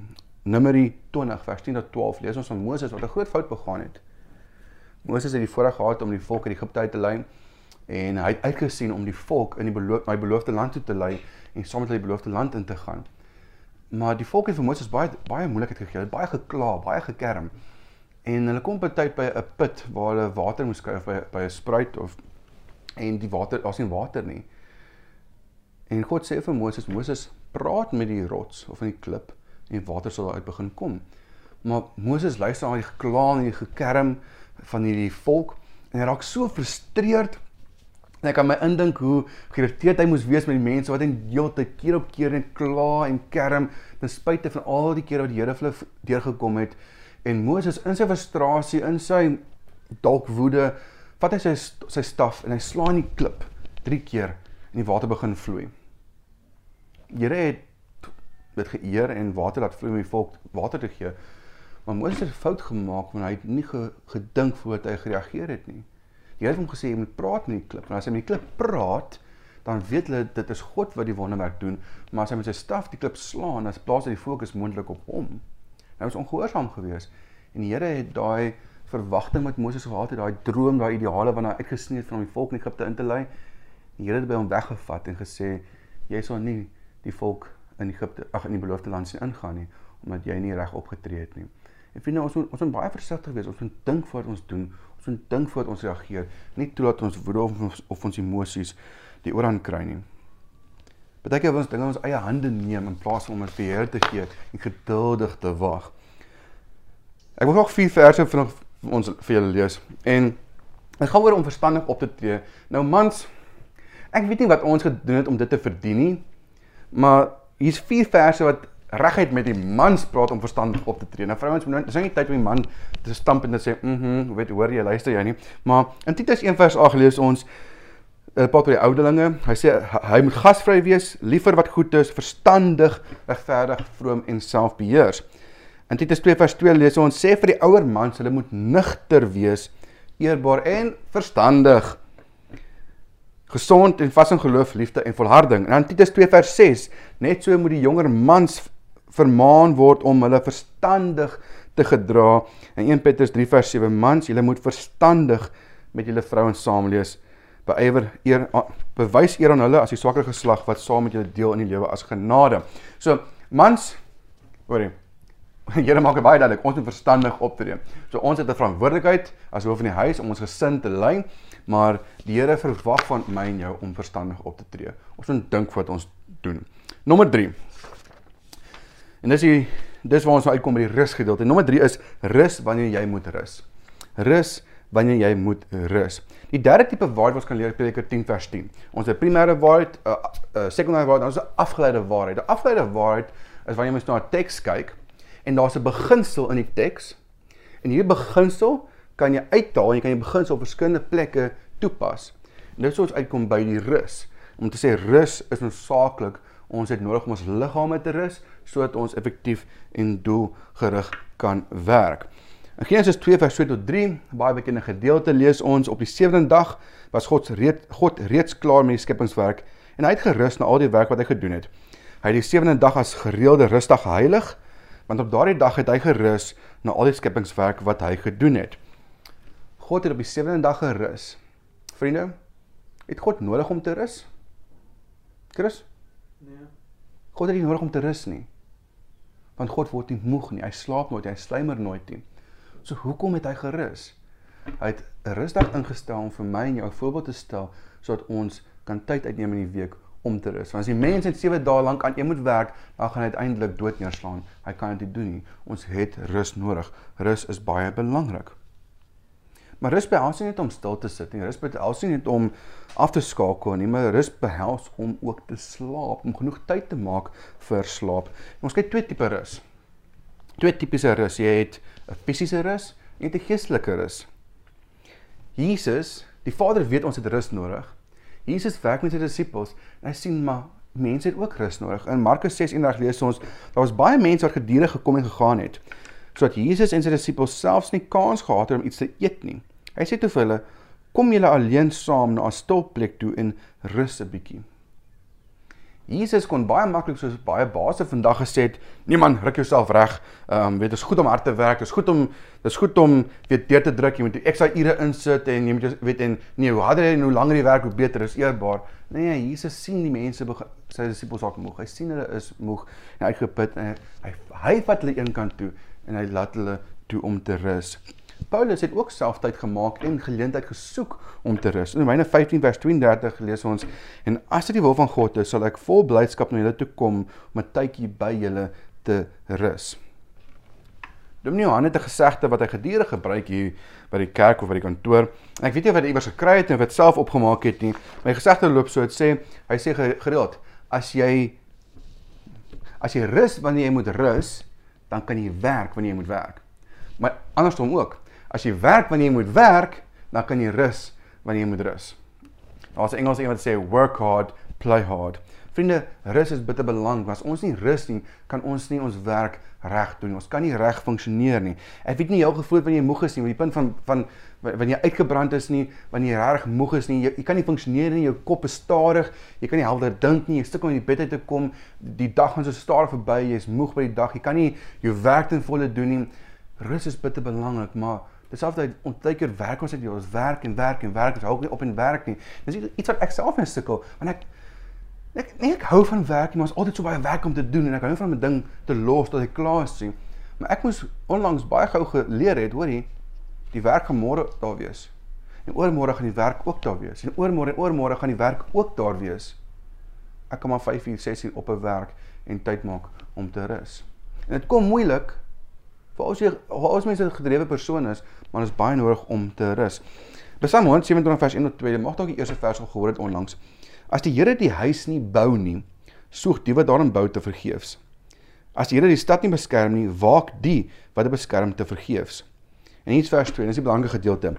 Numeri 20 vers 10 tot 12 lees ons van Moses wat 'n groot fout begaan het. Moses het die voorreg gehad om die volk uit Egipte uit te lei en hy het uitgesien om die volk in die beloof, my beloofde land toe te lei en saam met hulle die beloofde land in te gaan. Maar die volk het vir Moses baie baie moeilikheid gegee, baie gekla, baie gekerm. En hulle kom tyd by 'n put waar hulle water moes kry of by by 'n spruit of en die water, daar's nie water nie. En God sê vir Moses, Moses, praat met die rots of in die klip en water sal uit begin kom. Maar Moses luister na die gekla en die gekerm van hierdie volk en hy raak so frustreerd. En ek kan my indink hoe geïrriteerd hy moes wees met die mense wat net heeltyd keer op keer net kla en kerm ten spyte van al die kere wat die Here vir hulle deurgekom het. En Moses in sy frustrasie, in sy dalk woede, vat hy sy sy staf en hy slaan die klip 3 keer en die water begin vloei. Here het dit geëer en water laat vloei om die volk water te gee. Maar Moses het 'n fout gemaak want hy het nie ge, gedink voordat hy gereageer het nie. Die Here het hom gesê jy moet praat met die klip. En as hy met die klip praat, dan weet hulle dit is God wat die wonderwerk doen, maar as hy met sy staf die klip slaan, dan plaas hy die fokus moontlik op hom. Nou is ongehoorsaam geweest. En die Here het daai verwagting met Moses gehad het, daai droom, daai ideale wat hy uitgesnee het van om die volk in Egipte in te lei. Die Here het by hom weggevat en gesê jy sal nie die volk in Egipte ag in die beloofde land sien ingaan nie omdat jy nie reg opgetree het nie. En vriende, ons moet ons moet baie versigtig wees. Ons moet dink voor ons doen. Ons moet dink voor ons reageer. Nie toelaat ons woede of ons of ons emosies die oorhand kry nie. Partykeer wil ons dinge in ons eie hande neem in plaas van om dit Here te gee en geduldig te wag. Ek wil nog vier verse vir ons vir julle lees. En dit gaan oor om verstandig op te tree. Nou mans, ek weet nie wat ons gedoen het om dit te verdien nie, maar hier's vier verse wat reguit met die mans praat om verstandig op te tree. Nou vrouens nou dis nie tyd om die man te stamp en te sê, "Mhm, mm weet hoor jy, luister jy nie." Maar in Titus 1 vers 8 lees ons uh, Paul vir die ouderlinge, hy sê hy moet gasvry wees, liever wat goed is, verstandig, regverdig, vroom en selfbeheers. In Titus 2 vers 2 lees ons sê vir die ouer mans, hulle moet nugter wees, eerbaar en verstandig gesond en vas in geloof, liefde en volharding. En dan Titus 2 vers 6, net so moet die jonger mans vermaan word om hulle verstandig te gedra. En 1 Petrus 3 vers 7 mans, julle moet verstandig met julle vrouens saamlees. Beywer eer bewys eer aan hulle as die swakker geslag wat saam met julle deel in die lewe as genade. So mans, hoorie. Here maak dit baie duidelik, ons moet verstandig optree. So ons het 'n verantwoordelikheid as hoof van die huis om ons gesin te lei, maar die Here verwag van my en jou om verstandig op te tree. Ons moet dink wat ons doen. Nommer 3. En dis die dis waar ons nou uitkom by die rus gedeelte. Nommer 3 is rus wanneer jy moet rus. Rus wanneer jy moet rus. Die derde tipe waarheid wat ons kan leer Prediker 10 vers 10. Ons het primêre waarheid, 'n uh, uh, sekondêre waarheid, ons het 'n afgeleide waarheid. 'n Afgeleide waarheid is wanneer jy mens na 'n teks kyk en daar's 'n beginsel in die teks. En hierdie beginsel kan jy uithaal en jy kan die beginsel op verskillende plekke toepas. En dit is ons uitkom by die rus. Om te sê rus is noodsaaklik ons het nodig om ons liggame te rus sodat ons effektief en doelgerig kan werk. In Genesis 2 vers 2 tot 3, baie bekende gedeelte lees ons op die sewende dag was God reeds God reeds klaar met die skepingswerk en hy het gerus na al die werk wat hy gedoen het. Hy het die sewende dag as gereelde rusdag geheilig want op daardie dag het hy gerus na al die skepingswerk wat hy gedoen het. God het op die sewende dag gerus. Vriende, het God nodig om te rus? Chris? Nee. God het nie nodig om te rus nie want God word nie moeg nie. Hy slaap nooit, hy slymer nooit nie. So hoekom het hy gerus? Hy het 'n rusdag ingestel om vir my en jou 'n voorbeeld te stel sodat ons kan tyd uitneem in die week om te rus. Want as die mens net 7 dae lank aan een moet werk, dan gaan hy uiteindelik dood neerslaan. Hy kan dit nie doen nie. Ons het rus nodig. Rus is baie belangrik. Maar rus behels nie net om stil te sit nie. Rus behels nie net om af te skakel nie, maar rus behels om ook te slaap, om genoeg tyd te maak vir slaap. En ons kyk twee tipe rus. Twee tipiese rus. Jy het 'n fisiese rus en 'n geestelike rus. Jesus, die Vader weet ons het rus nodig. Jesus werk met sy disippels en hy sien maar mense het ook rus nodig. In Markus 6:1 lees ons daar was baie mense wat gedurig gekom en gegaan het sodat Jesus en sy disippels selfs nie kans gehad het om iets te eet nie. Hy sê toe vir hulle: "Kom julle alleen saam na 'n stil plek toe en rus 'n bietjie." Jesus kon baie maklik soos baie baase vandag gesê het: "Nee man, ruk jouself reg. Ehm um, weet, dit is goed om hard te werk. Dit is goed om dit is goed om weet deur te druk. Jy moet ekstra ure insit en jy moet weet en nee, hoe harder jy en hoe langer jy werk, hoe beter is eerbaar." Nee, Jesus sien die mense sy disippels raak moeg. Hy sien hulle is moeg en uitgeput en hy hy vat hulle een kant toe en hy laat hulle toe om te rus. Paulus het ook self tyd gemaak en geleentheid gesoek om te rus. In Romeine 15 vers 32 lees ons en as dit die wil van God is, sal ek vol blydskap na julle toe kom om 'n tydjie by julle te rus. Dominee Johan het 'n gesegde wat hy gedurig gebruik hier by die kerk of by die kantoor. En ek weet nie of hy dit iewers gekry het of dit self opgemaak het nie. My gesegde loop so, dit sê hy sê gereeld as jy as jy rus wanneer jy moet rus, dan kan jy werk wanneer jy moet werk. Maar andersom ook. As jy werk wanneer jy moet werk, dan kan jy rus wanneer jy moet rus. Daar's 'n Engelse een wat sê work hard, play hard. Vriende, rus is bitter belangrik. As ons nie rus nie, kan ons nie ons werk reg doen. Ons kan nie reg funksioneer nie. Ek weet nie jou gevoel wanneer jy moeg is nie, maar die punt van van wanneer jy uitgebrand is nie, wanneer jy reg moeg is nie, jy, jy kan nie funksioneer nie, jou kop is stadig, jy kan nie helder dink nie, jy sukkel om uit die bed uit te kom, die dag gaan so stadig verby, jy's moeg by die dag, jy kan nie jou werk ten volle doen nie. Rus is bitter belangrik, maar Dieselfde ontwyker werk ons uit ons werk en werk en werk, ons hou nie op en werk nie. Dis iets wat ek self in sukkel, want ek Ek nee, ek hou van werk, maar ons altyd so baie werk om te doen en ek hou van 'n ding te los tot hy klaar is. Maar ek moes onlangs baie gou geleer het, hoorie, die werk gaan môre daar wees. En oormôre gaan die werk ook daar wees. En oormôre en oormôre gaan die werk ook daar wees. Ek kan maar 5 uur, 6 uur op 'n werk en tyd maak om te rus. En dit kom moeilik vir ons jy ons mense 'n gedrewe persoon is, maar is baie nodig om te rus. Psalm 127 vers 1 tot 2, mag dalk die eerste vers al gehoor het onlangs. As die Here die huis nie bou nie, soek die wat daarin bou te vergeefs. As die Here die stad nie beskerm nie, waak die wat dit beskerm te vergeefs. En hier is vers 2, dis die belangrike gedeelte.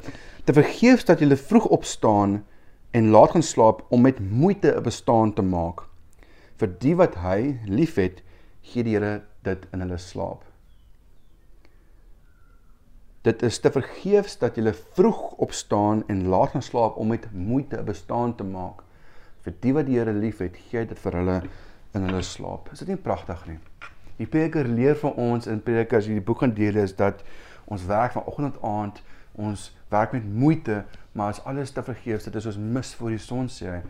Te vergeefs dat jy vroeg opstaan en laat gaan slaap om met moeite 'n bestaan te maak. Vir die wat hy liefhet, gee die Here dit in hulle slaap. Dit is te vergeefs dat jy vroeg opstaan en laat gaan slaap om met moeite 'n bestaan te maak vir die wat die Here liefhet, gee hy dit vir hulle in hulle slaap. Is dit nie pragtig nie? Die Prediker leer vir ons in Predikers hierdie boek gaan deel is dat ons werk van oggend tot aand, ons werk met moeite, maar as alles te vergeefs, dit is ons mis voor die son sê hy.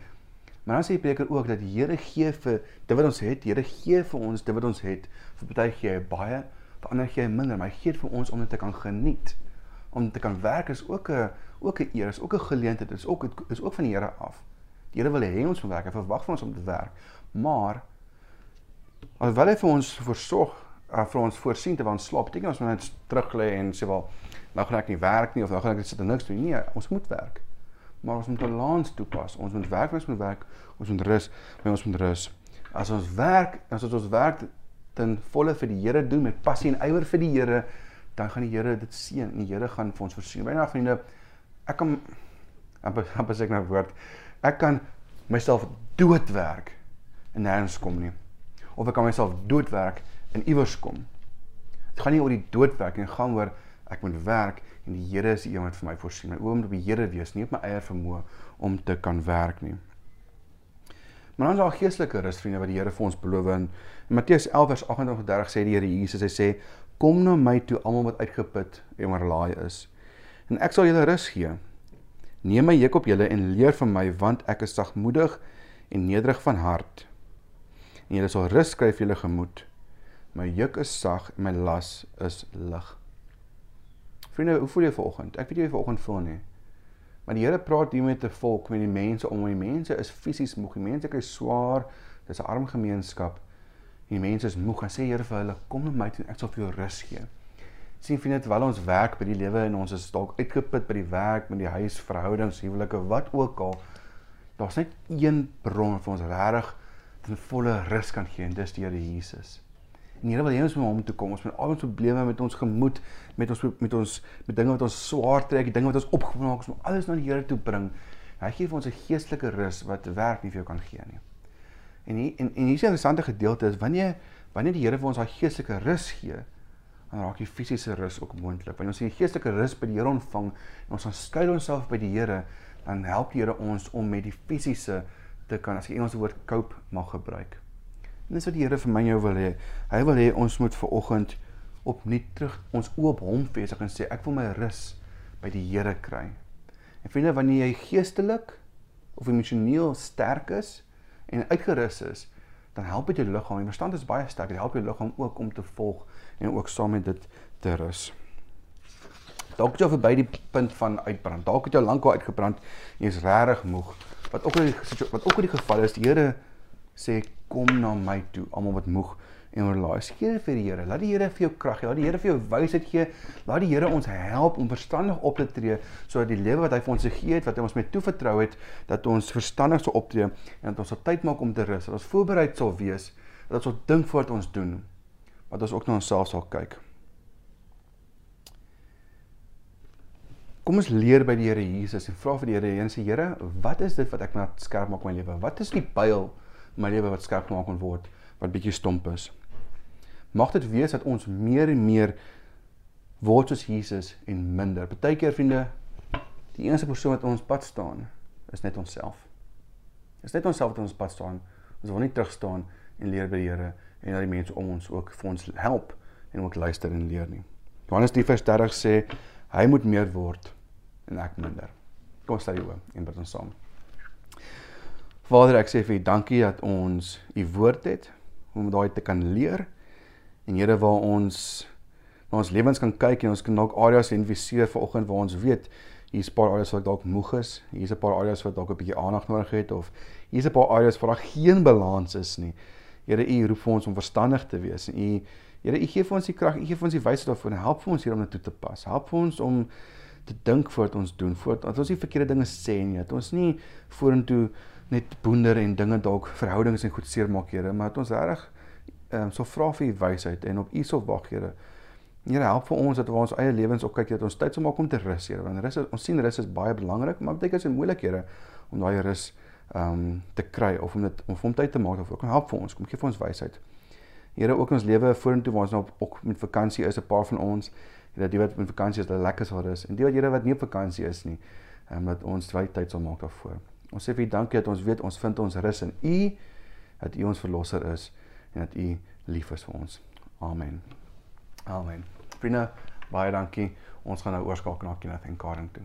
Maar dan sê die Prediker ook dat die Here gee vir dit wat ons het, die Here gee vir ons dit wat ons het. Vir party gee hy baie, vir ander gee hy minder, maar hy gee vir ons om dit te kan geniet. Om te kan werk is ook 'n ook 'n eer, is ook 'n geleentheid, dit is ook is ook van die Here af. Die Here wil hê ons moet werk. Hy verwag van ons om te werk. Maar alhoewel hy vir ons voorsorg, uh, vir ons voorsien terwyl ons slaap, beteken ons moet net terug lê en sê wel, nou gaan ek nie werk nie of nou gaan ek sit en niks doen nie. Nee, ons moet werk. Maar ons moet 'n balans toepas. Ons moet werk, ons moet werk, ons moet rus, maar ons moet rus. As ons werk, as ons ons werk ten volle vir die Here doen met passie en ywer vir die Here, dan gaan die Here dit seën en die Here gaan vir ons voorsien. Byna vriende, ek kan amper amper sê nou woord Ek kan myself doodwerk en nêrens kom nie. Of ek kan myself doodwerk en iewers kom. Dit gaan nie oor die doodwerk nie, gaan oor ek moet werk en die Here is die een wat vir my voorsien. My oë moet die Here wees, nie op my eie vermoë om te kan werk nie. Maar dan is daar geestelike rus vriende wat die Here vir ons beloof in Matteus 11 vers 28 sê die Here Jesus hy sê kom na my toe almal wat uitgeput en oorlaai is en ek sal julle rus gee. Neem my juk op julle en leer van my want ek is sagmoedig en nederig van hart. En julle sal rus kry vir julle gemoed. My juk is sag en my las is lig. Vriende, hoe voel jy vanoggend? Ek weet jy vanoggend voel nie. Maar die Here praat hier met 'n volk, met die mense om die mense is fisies moeg. Die mense kry swaar. Dis 'n arm gemeenskap. En die mense is moeg. Hy sê Here vir hulle, kom na my toe en ek sal vir jou rus gee sien vriende terwyl ons werk by die lewe en ons is dalk uitgeput by die werk met die huis, verhoudings, huwelike, wat ook al. Daar's net een bron vir ons regtig ten volle rus kan gee en dis die Here Jesus. En Here wil hê ons moet hom toe kom. Ons moet al ons probleme met ons gemoed, met ons met ons met dinge wat ons swaar trek, dinge wat ons opgemaak het, ons moet alles na die Here toe bring. Hy gee vir ons 'n geestelike rus wat werk nie vir jou kan gee nie. En hier en, en hier is 'n interessante gedeelte is wanneer wanneer die Here vir ons daai geestelike rus gee, dan raak die fisiese rus ook moontlik. Wanneer ons die geestelike rus by die Here ontvang en ons aanskuil onsself by die Here, dan help die Here ons om met die fisiese te kan as jy Engelse woord cope mag gebruik. En dis wat die Here vir my en jou wil hê. Hy wil hê ons moet ver oggend opnuut terug ons oop hom vesig en sê ek wil my rus by die Here kry. En vriende, wanneer jy geestelik of emosioneel sterk is en uitgerus is, dan help dit jou liggaam. Die verstand is baie sterk. Dit help jou liggaam ook om te volg en ook saam met dit te rus. Dalk jy verby die punt van uitbrand. Dalk het jy lankal uitgebrand en jy is regtig moeg. Wat ook al die wat ook al die geval is, die Here sê kom na my toe, almal wat moeg en oorlaai. Skeer vir die Here. Laat die Here vir jou krag gee. Laat die Here vir jou wysheid gee. Laat die Here ons help om verstandig op te tree sodat die lewe wat hy vir ons gegee het, wat hy ons met toevertrou het, dat ons verstandig sal optree en dat ons sal tyd maak om te rus. Dat ons voorbereid sal wees. Dat ons sal dink voordat ons doen wat ons ook na onsself sal kyk. Kom ons leer by die Here Jesus en vra vir die Here en sê Here, wat is dit wat ek moet skerp maak in my lewe? Wat is die pyl my lewe wat skerp gemaak kon word wat bietjie stomp is. Mag dit wees dat ons meer en meer word soos Jesus en minder. Partykeer vriende, die enigste persoon wat ons pad staan is net onsself. Is net onsself wat ons pad staan. Ons wil nie terug staan en leer by die Here en dat die mense om ons ook vir ons help en ook luister en leer nie. Johannes 3:30 sê hy moet meer word en ek minder. Kom ons staan hier en bid ons saam. Vader, ek sê vir U dankie dat ons U woord het om daai te kan leer. En Here waar ons na ons lewens kan kyk en ons kan dalk areas identifiseer vanoggend waar ons weet hier's 'n paar areas wat dalk moeg is, hier's 'n paar areas wat dalk 'n bietjie aandag nodig het of hier's 'n paar areas waar daar geen balans is nie. Here, U roep vir ons om verstandig te wees en U Here, U gee vir ons die krag, U gee vir ons die wysheid daarvoor en help vir ons hier om dit toe te pas. Help vir ons om te dink voordat ons doen, voordat ons nie verkeerde dinge sê nie, dat ons nie vorentoe net boender en dinge dalk verhoudings en goed seermaak, Here, maar dat ons reg ehm um, so vra vir u wysheid en op u sal wag, Here. Here help vir ons dat ons ons eie lewens op kyk dat ons tyd sal maak om te rus, Here. Want rus ons sien rus is baie belangrik, maar baie keer is dit moeilik, Here, om daai rus ehm um, te kry of om dit om hom tyd te maak daarvoor. Kom help vir ons, kom gee vir ons wysheid. Here ook ons lewe vorentoe waar ons nou ook met vakansie is 'n paar van ons Here die wat met vakansie is, dat lekker sal rus en die wat Here wat nie op vakansie is nie, ehm um, dat ons tyd sal maak daarvoor. Ons sê vir U dankie dat ons weet ons vind ons rus in U, dat U ons verlosser is en dat U lief is vir ons. Amen. Amen. Vriende, baie dankie. Ons gaan nou oorskakel na Kenneth en Karen toe.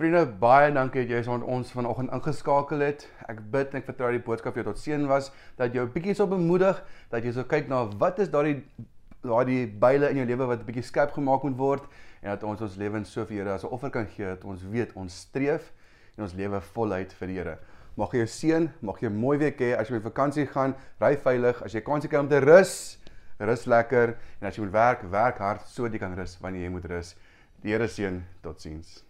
Vriende, baie dankie dat jy ons ons vanoggend ingeskakel het. Ek bid en ek vertrou die boodskap vir jou tot seën was, dat jy 'n bietjie sou bemoedig, dat jy sou kyk na wat is daardie daardie byle in jou lewe wat 'n bietjie skerp gemaak moet word en dat ons ons lewens so vir Here as 'n offer kan gee dat ons weet ons streef en ons lewe voluit vir die Here. Mag jy jou seën, mag jy 'n mooi week hê as jy op vakansie gaan, ry veilig, as jy kans kry om te rus, rus lekker en as jy moet werk, werk hard sodat jy kan rus wanneer jy moet rus. Die Here seën, totsiens.